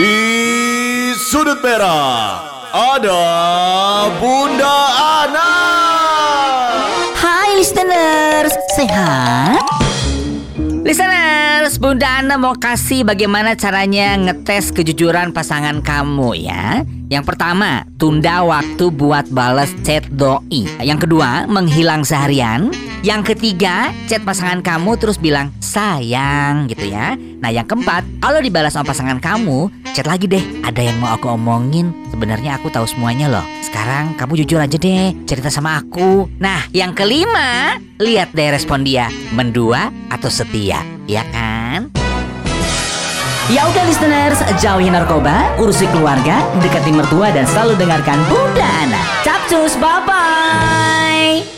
Di sudut merah ada Bunda Ana. Hai listeners, sehat? Listeners, Bunda Ana mau kasih bagaimana caranya ngetes kejujuran pasangan kamu ya. Yang pertama, tunda waktu buat balas chat doi. Yang kedua, menghilang seharian. Yang ketiga, chat pasangan kamu terus bilang sayang gitu ya. Nah yang keempat, kalau dibalas sama pasangan kamu, chat lagi deh. Ada yang mau aku omongin. Sebenarnya aku tahu semuanya loh. Sekarang kamu jujur aja deh, cerita sama aku. Nah yang kelima, lihat deh respon dia, mendua atau setia, ya kan? Ya udah listeners, jauhi narkoba, urusi keluarga, dekati mertua dan selalu dengarkan Bunda Ana. Capcus, bye-bye.